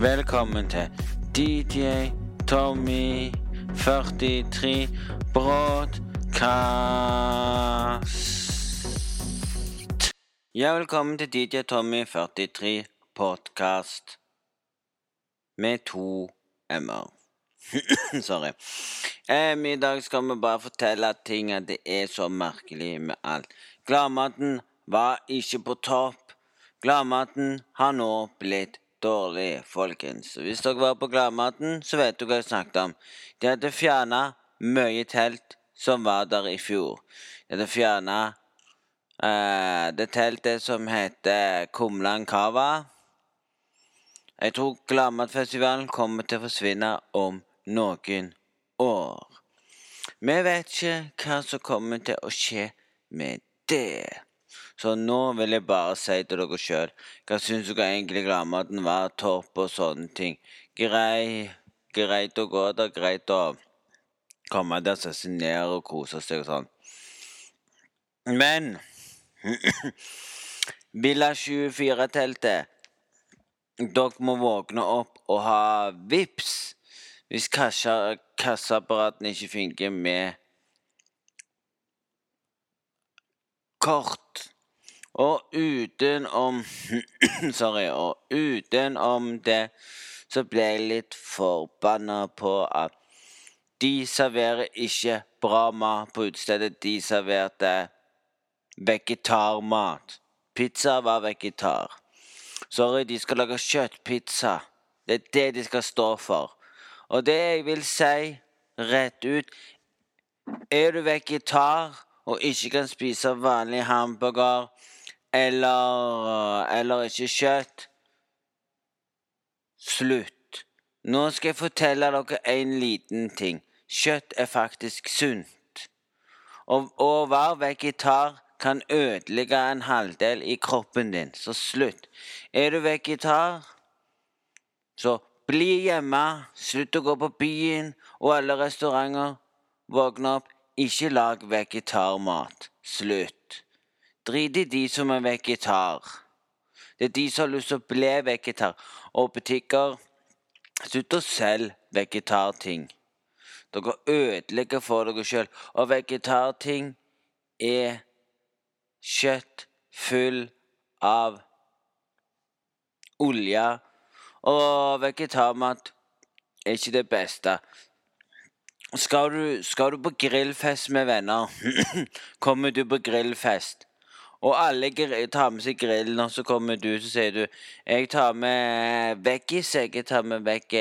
Velkommen til DJ Tommy 43 Broadcast. Ja, velkommen til DJ Tommy 43 Podcast med to m-er. Sorry. Um, I dag skal vi bare fortelle at ting at det er så merkelig med alt. Gladmaten var ikke på topp. Gladmaten har nå blitt dårlig, folkens. Hvis dere var på Gladmaten, så vet dere hva jeg snakket om. De hadde fjerna mye telt som var der i fjor. De hadde fjerna uh, det teltet som heter Kumlan Kava. Jeg tror Gladmatfestivalen kommer til å forsvinne om noen år. Vi vet ikke hva som kommer til å skje med det. Så nå vil jeg bare si til dere sjøl hva syns dere egentlig gladmaten var topp og sånne ting. Grei, greit å gå der, greit å komme der, sette seg ned og kose seg og sånn. Men Villa 24-teltet Dere må våkne opp og ha VIPS hvis kassa, kassaapparatene ikke funker med kort. Og utenom Sorry. Og utenom det så ble jeg litt forbanna på at de serverer ikke bra mat på utestedet. De serverte vegetarmat. Pizza var vegetar. Sorry, de skal lage kjøttpizza. Det er det de skal stå for. Og det jeg vil si rett ut Er du vegetar og ikke kan spise vanlig hamburger eller, eller ikke kjøtt Slutt. Nå skal jeg fortelle dere en liten ting. Kjøtt er faktisk sunt. Og å være vegetar kan ødelegge en halvdel i kroppen din, så slutt. Er du vegetar, så bli hjemme. Slutt å gå på byen og alle restauranter. Våkne opp. Ikke lag vegetarmat. Slutt. Drit i de som er vegetar. Det er de som har lyst til å bli vegetar. Og butikker Slutt å selge vegetarting. Dere ødelegger for dere sjøl. Og vegetarting er kjøtt full av olje. Og vegetarmat er ikke det beste. Skal du, skal du på grillfest med venner, kommer du på grillfest, og alle tar med seg grillen, og så kommer du, så sier du 'Jeg tar med veggis, jeg tar med vekk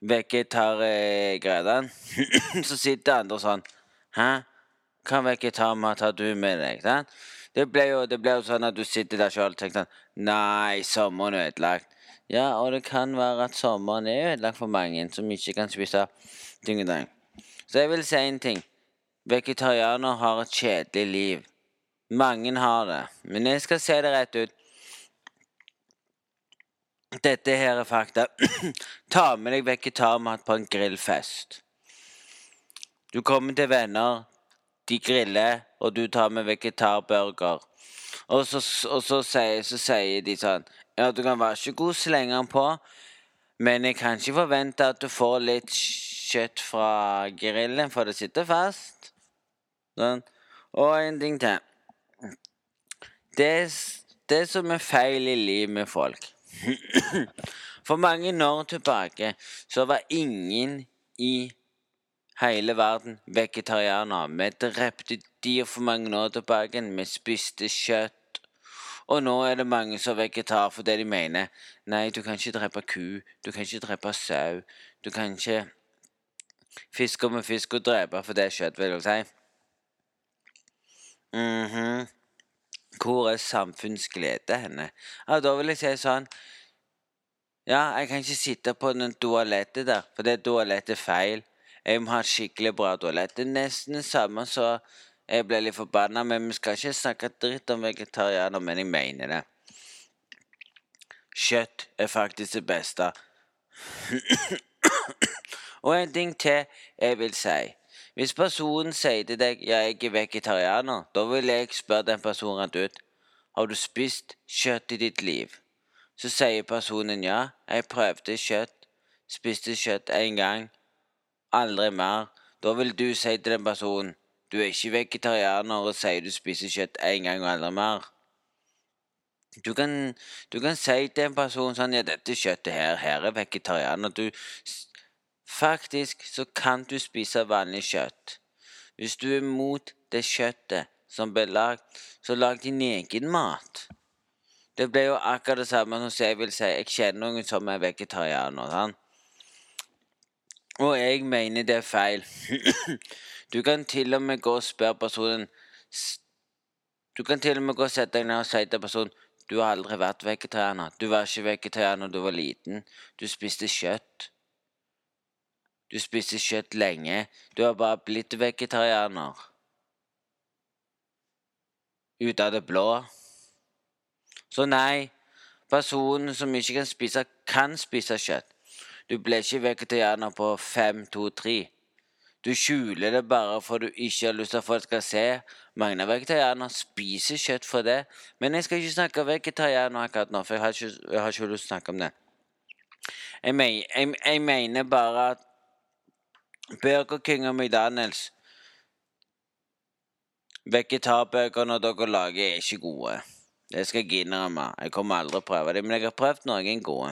vegetargreiene'. så sitter andre sånn 'Hæ? Hva vegetarmat Tar du med deg?' Sant? Det ble jo, det ble jo sånn at du sitter der sjøl og tenker sånn 'Nei, sommeren er ødelagt'. Ja, og det kan være at sommeren er ødelagt for mange som ikke kan spise dag. Så jeg vil si en ting. Vegetarianere har et kjedelig liv. Mange har det. Men jeg skal se det rett ut. Dette her er fakta. Ta med deg vegetarmat på en grillfest. Du kommer til venner, de griller, og du tar med vegetarburger. Og så, og så, sier, så sier de sånn Ja, du kan være så god slenge den på, men jeg kan ikke forvente at du får litt kjøtt fra grillen, for det sitter fast. Sånn. Og en ting til. Det, det som er feil i livet med folk For mange år tilbake så var ingen i hele verden vegetarianer. Vi drepte dyr for mange år tilbake. Vi spiste kjøtt. Og nå er det mange som er vegetar fordi de mener nei, du kan ikke drepe ku, du kan ikke drepe sau, du kan ikke fiske med fisk og drepe, for det er kjøtt, vil jeg si. Mm. Hvor er samfunnsglede henne? Ja, da vil jeg si sånn Ja, jeg kan ikke sitte på den toalettet der, for det toalettet er feil. Jeg må ha et skikkelig bra toalett. Det er nesten det samme så jeg ble litt forbanna, men vi skal ikke snakke dritt om vegetarianer, men jeg mener det. Kjøtt er faktisk det beste. Og en ting til jeg vil si. Hvis personen sier til deg 'jeg er vegetarianer', da vil jeg spørre den personen rett ut 'Har du spist kjøtt i ditt liv?' så sier personen ja, jeg prøvde kjøtt, spiste kjøtt én gang, aldri mer. Da vil du si til den personen du er ikke vegetarianer og sier du spiser kjøtt én gang og aldri mer. Du kan, du kan si til en person sånn Ja, dette kjøttet her, her er vegetarianer. Du Faktisk så kan du spise vanlig kjøtt. Hvis du er mot det kjøttet som ble lagd, så lag din egen mat. Det ble jo akkurat det samme som jeg vil si jeg kjenner noen som er vegetarianer. sant? Og jeg mener det er feil. du kan til og med gå og spørre personen Du kan til og med gå og sette deg ned og si til personen du har aldri vært vegetarianer. Du var ikke vegetarianer da du var liten. Du spiste kjøtt. Du spiser kjøtt lenge. Du har bare blitt vegetarianer. Ut av det blå. Så nei, personen som ikke kan spise, kan spise kjøtt. Du ble ikke vegetarianer på fem, to, tre. Du skjuler det bare for du ikke har lyst til at folk skal se. Mange vegetarianere spiser kjøtt for det. Men jeg skal ikke snakke vegetarianer akkurat nå, for jeg har ikke, jeg har ikke lyst til å snakke om det. Jeg, men, jeg, jeg mener bare at Burger King og McDonald's Vegetarburgerne dere lager, er ikke gode. Det skal jeg innrømme. Jeg kommer aldri å prøve det, men jeg har prøvd noen gode.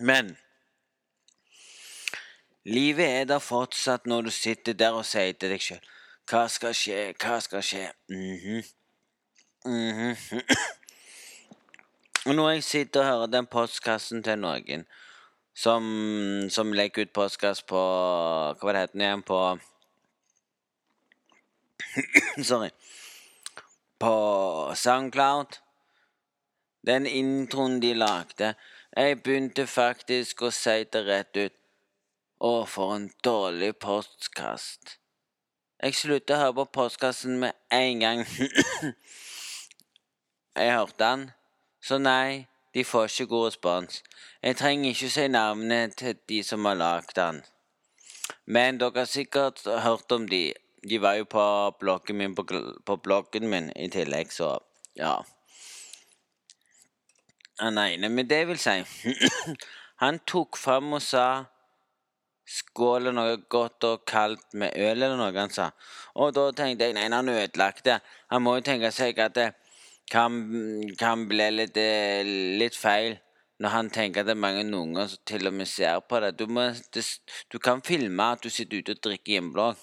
Men Livet er der fortsatt når du sitter der og sier til deg sjøl Hva skal skje, hva skal skje? Mm -hmm. Mm -hmm. og når jeg sitter og hører den postkassen til noen som, som legger ut postkass på Hva var det het igjen? På Sorry. På SoundCloud. Den introen de lagde Jeg begynte faktisk å si det rett ut. Å, for en dårlig postkast. Jeg sluttet å høre på postkassen med en gang jeg hørte den. Så nei, de får ikke god respons. Jeg trenger ikke si navnet til de som har lagd den. Men dere har sikkert hørt om de. De var jo på bloggen min, på, på bloggen min i tillegg, så ja. Han ene med det vil si Han tok fram og sa skåle noe godt og kaldt med øl eller noe, han sa. Og da tenkte jeg nei, han ødelagte. Han må jo tenke seg at det kan, kan bli litt, eh, litt, feil når han tenker at det er mange unger som til og med ser på det. Du, må, det, du kan filme at du sitter ute og drikker hjemmeblogg.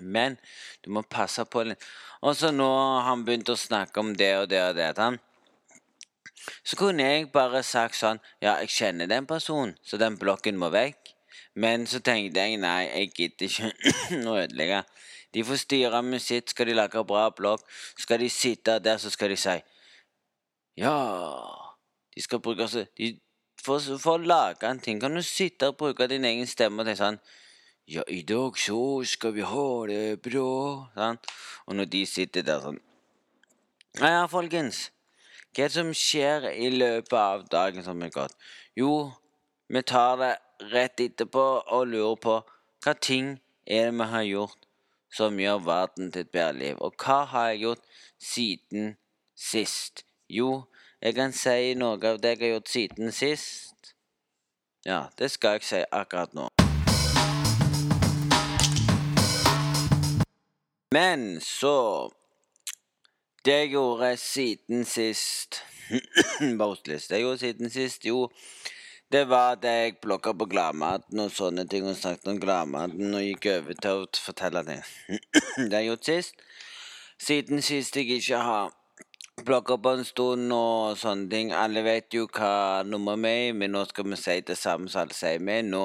Men du må passe på litt. Og så nå har han begynt å snakke om det og det og det. Han. Så kunne jeg bare sagt sånn Ja, jeg kjenner den personen, så den blokken må vekk. Men så tenkte jeg nei, jeg gidder ikke å ødelegge. De får styre med sitt. Skal de lage bra blogg, skal de sitte der, så skal de si Ja De skal bruke så de, for, for, å lage en ting kan du sitte og bruke din egen stemme og tenke sånn Ja, i dag så skal vi ha det bra. Sånn. Og når de sitter der sånn Ja, ja, folkens. Hva er det som skjer i løpet av dagen som er gått? Jo, vi tar det rett etterpå og lurer på hva ting er det vi har gjort som gjør verden til et bedre liv. Og hva har jeg gjort siden sist? Jo, jeg kan si noe av det jeg har gjort siden sist. Ja, det skal jeg si akkurat nå. Men så Det jeg gjorde siden sist Boatlist. Det jeg gjorde siden sist, jo det var det jeg blogga på Gladmaten og sånne ting, og snakket om Gladmaten og gikk over til å fortelle det. det har jeg gjort sist. Siden sist jeg ikke har blogga på en stund og sånne ting. Alle vet jo hva nummer vi er men nå skal vi si det samme som alle sier. Vi er nå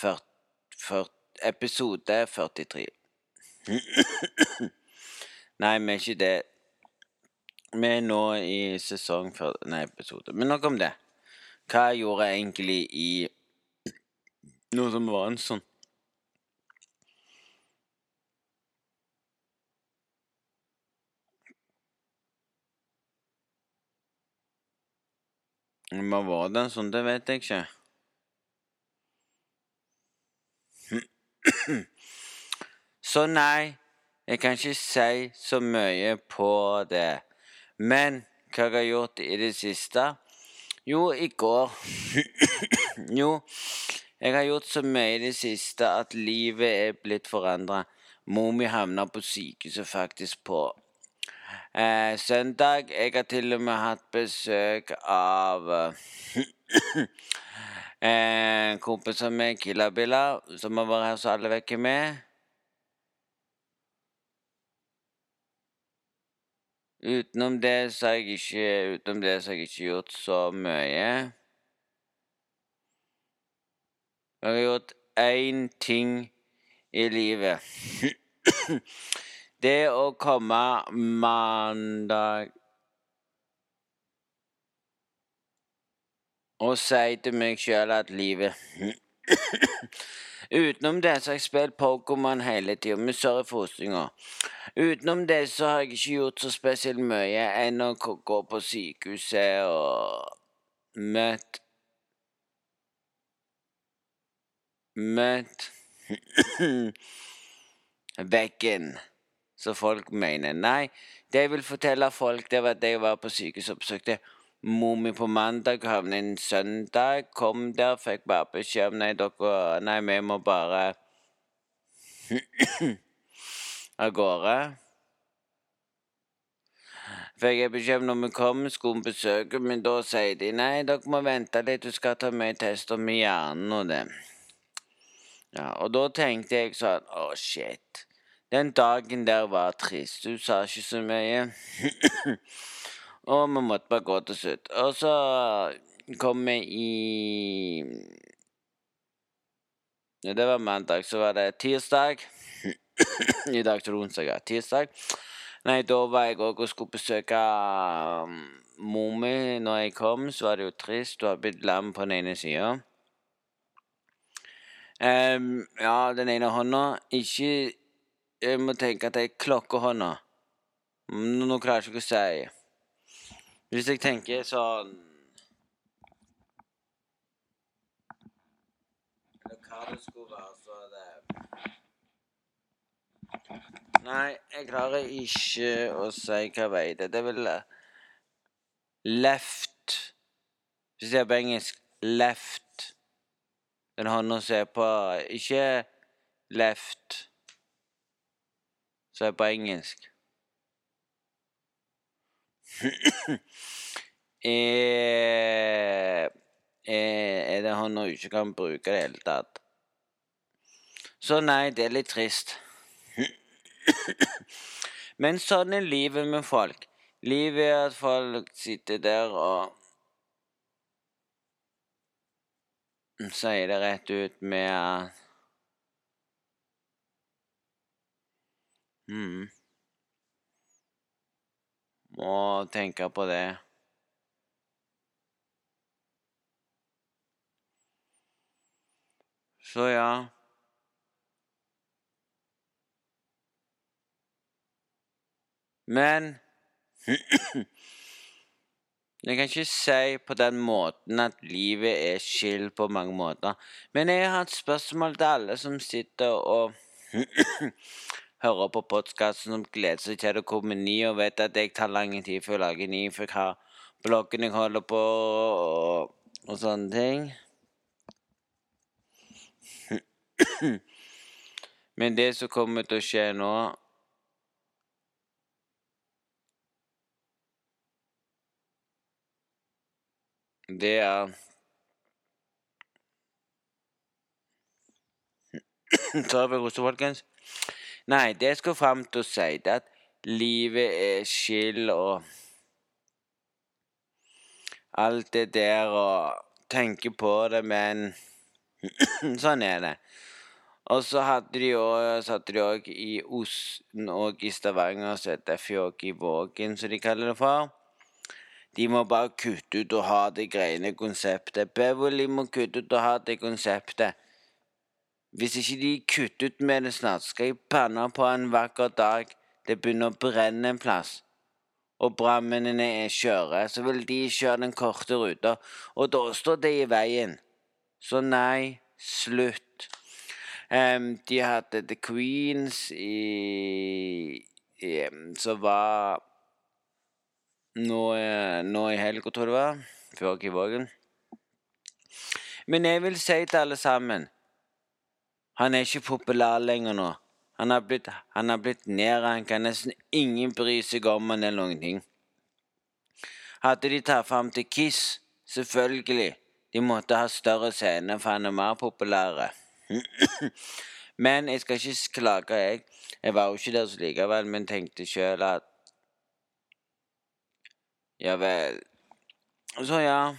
40, 40, episode 43. Nei, vi er ikke det. Vi er nå i sesong 40 Nei, episode. Men nok om det. Hva gjorde jeg egentlig i noe som var en sånn Hva var det sånn, det vet jeg ikke. Så nei, jeg kan ikke si så mye på det. Men hva jeg har gjort i det siste? Jo, i går Jo, jeg har gjort så mye i det siste at livet er blitt forandra. Mor mi havna på sykehuset faktisk på eh, søndag. Jeg har til og med hatt besøk av eh, kompiser med Killabilla, som har vært her så alle vekker med. Utenom det så har jeg ikke, utenom det så har jeg ikke gjort så mye. Jeg har gjort én ting i livet. Det å komme mandag og si til meg sjøl at livet Utenom det så har jeg spilt Pokémon hele tida, med Sørre hostinga. Utenom det så har jeg ikke gjort så spesielt mye enn å gå på sykehuset og møtt møtt veggen, så folk mener. Nei, det jeg vil fortelle folk, det var at jeg var på sykehuset og besøkte mor på mandag, havnet en søndag. Kom der, fikk bare beskjed om nei, dere Nei, vi må bare av gårde. Fikk jeg beskjed om når vi kom, skulle vi besøke, men da sier de nei, dere må vente litt, du skal ta med tester med hjernen og det. Ja, og da tenkte jeg sånn Å, oh, shit. Den dagen der var trist. Du sa ikke så mye. og vi måtte bare gå til slutt. Og så kom vi i Det var mandag. Så var det tirsdag. I dag til onsdag. Ja. Tirsdag. Nei, da var jeg òg og skulle besøke um, mor mi. Når jeg kom, så var det jo trist. Hun har blitt lam på den ene sida. Um, ja, den ene hånda. Ikke Jeg må tenke at det er klokkehånda. Nå klarer jeg ikke å si. Hvis jeg tenker sånn Eller hva det skulle være, så det Nei, jeg klarer ikke å si hva vei det er. Det er vel left Hvis jeg er på engelsk left den hånda som er på Ikke left, som er på engelsk. er, er det han du ikke kan bruke i det hele tatt. Så nei, det er litt trist. Men sånn er livet med folk. Livet er at folk sitter der og sier det rett ut med at mm, Må tenke på det. Så ja. Men Jeg kan ikke si på den måten at livet er skill på mange måter. Men jeg har et spørsmål til alle som sitter og hører på podkasten som gleder seg til det kommer ny, og vet at jeg tar lang tid før jeg lager ny, for jeg har bloggen jeg holder på, og, og sånne ting. Men det som kommer til å skje nå Det er Sorry, folkens? Nei, det skal fram til å si det at livet er skill og alt det der og tenke på det, men sånn er det. Og så hadde de òg i Osten og i Stavanger, så heter Fjåk i Vågen, som de kaller det for. De må bare kutte ut og ha det greiene konseptet. Beverly må kutte ut og ha det konseptet. Hvis ikke de kutter ut med det snart, skal jeg panne på en vakker dag det begynner å brenne en plass, og brannmennene er kjøre, så vil de kjøre den korte ruta, og da står det i veien. Så nei, slutt. Um, de hadde The Queens i, i Som var nå, nå i helga, tror jeg det var. Før i Vågen. Men jeg vil si til alle sammen Han er ikke populær lenger nå. Han har blitt, han har blitt nedranka. Nesten ingen bryr seg om han eller noen ting. Hadde de tatt fram til Kiss, selvfølgelig. De måtte ha større scene, for han er mer populær. men jeg skal ikke klage, jeg. Jeg var jo ikke der så likevel, men tenkte sjøl at Ja vel. Så ja.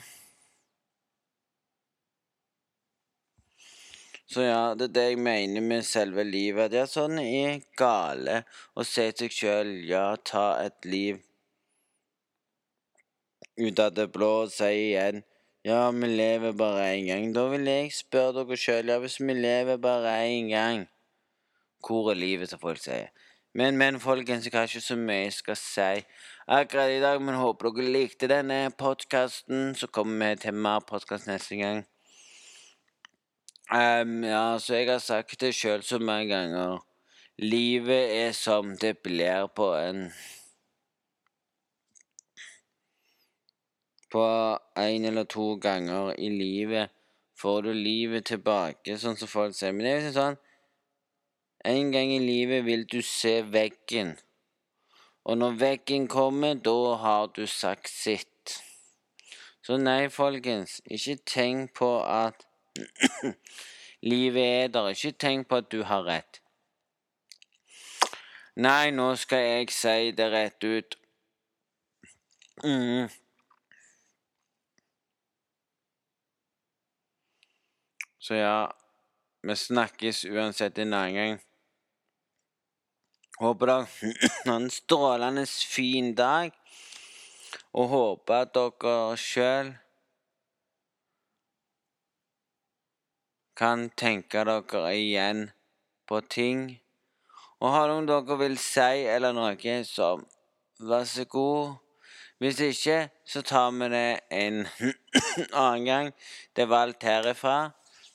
Så ja, det er det jeg mener med selve livet. Det er sånn er gale å se seg sjøl, ja, ta et liv ut av det blå og si igjen ja, vi lever bare én gang. Da vil jeg spørre dere sjøl, ja, hvis vi lever bare én gang, hvor er livet, som folk sier? Men, men, folkens, jeg har ikke så mye jeg skal si akkurat i dag, men håper dere likte denne podkasten. Så kommer vi til mer podkast neste gang. Um, ja, så jeg har sagt det sjøl så mange ganger. Livet er som det blir på en På én eller to ganger i livet får du livet tilbake, sånn som folk sier. Men det er jo sånn En gang i livet vil du se veggen. Og når veggen kommer, da har du sagt sitt. Så nei, folkens, ikke tenk på at Livet er der. Ikke tenk på at du har rett. Nei, nå skal jeg si det rett ut. Mm. Så ja, vi snakkes uansett en annen gang. Håper dere har en strålende fin dag, og håper at dere sjøl kan tenke dere igjen på ting. Og har noen dere vil si eller noe, så vær så god. Hvis ikke, så tar vi det en annen gang. Det var alt herifra.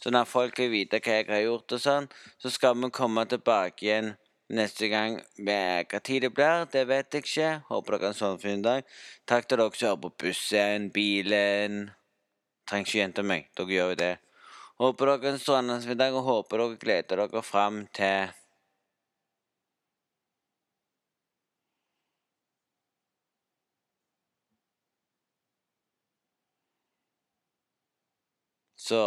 Så når folk vil vite hva jeg har gjort og sånn, så skal vi komme tilbake igjen neste gang. Hva tid det blir, det vet jeg ikke. Håper dere har en sånn fin dag. Takk til dere som hører på bussen, bilen. Trenger ikke gjenta meg. Dere gjør jo det. Håper dere en strålende middag, og håper dere gleder dere fram til Så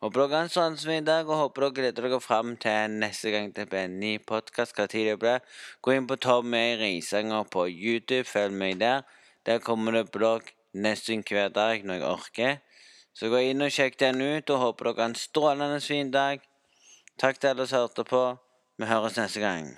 håper dere har en strålende middag, og håper dere gleder dere fram til neste gang det blir en ny tid det blir. Gå inn på Tommy Risanger på YouTube. Følg meg der. Der kommer det blogg nesten hver dag når jeg orker. Så gå inn og sjekk den ut, og håper dere har en strålende fin dag. Takk til alle som hørte på. Vi høres neste gang.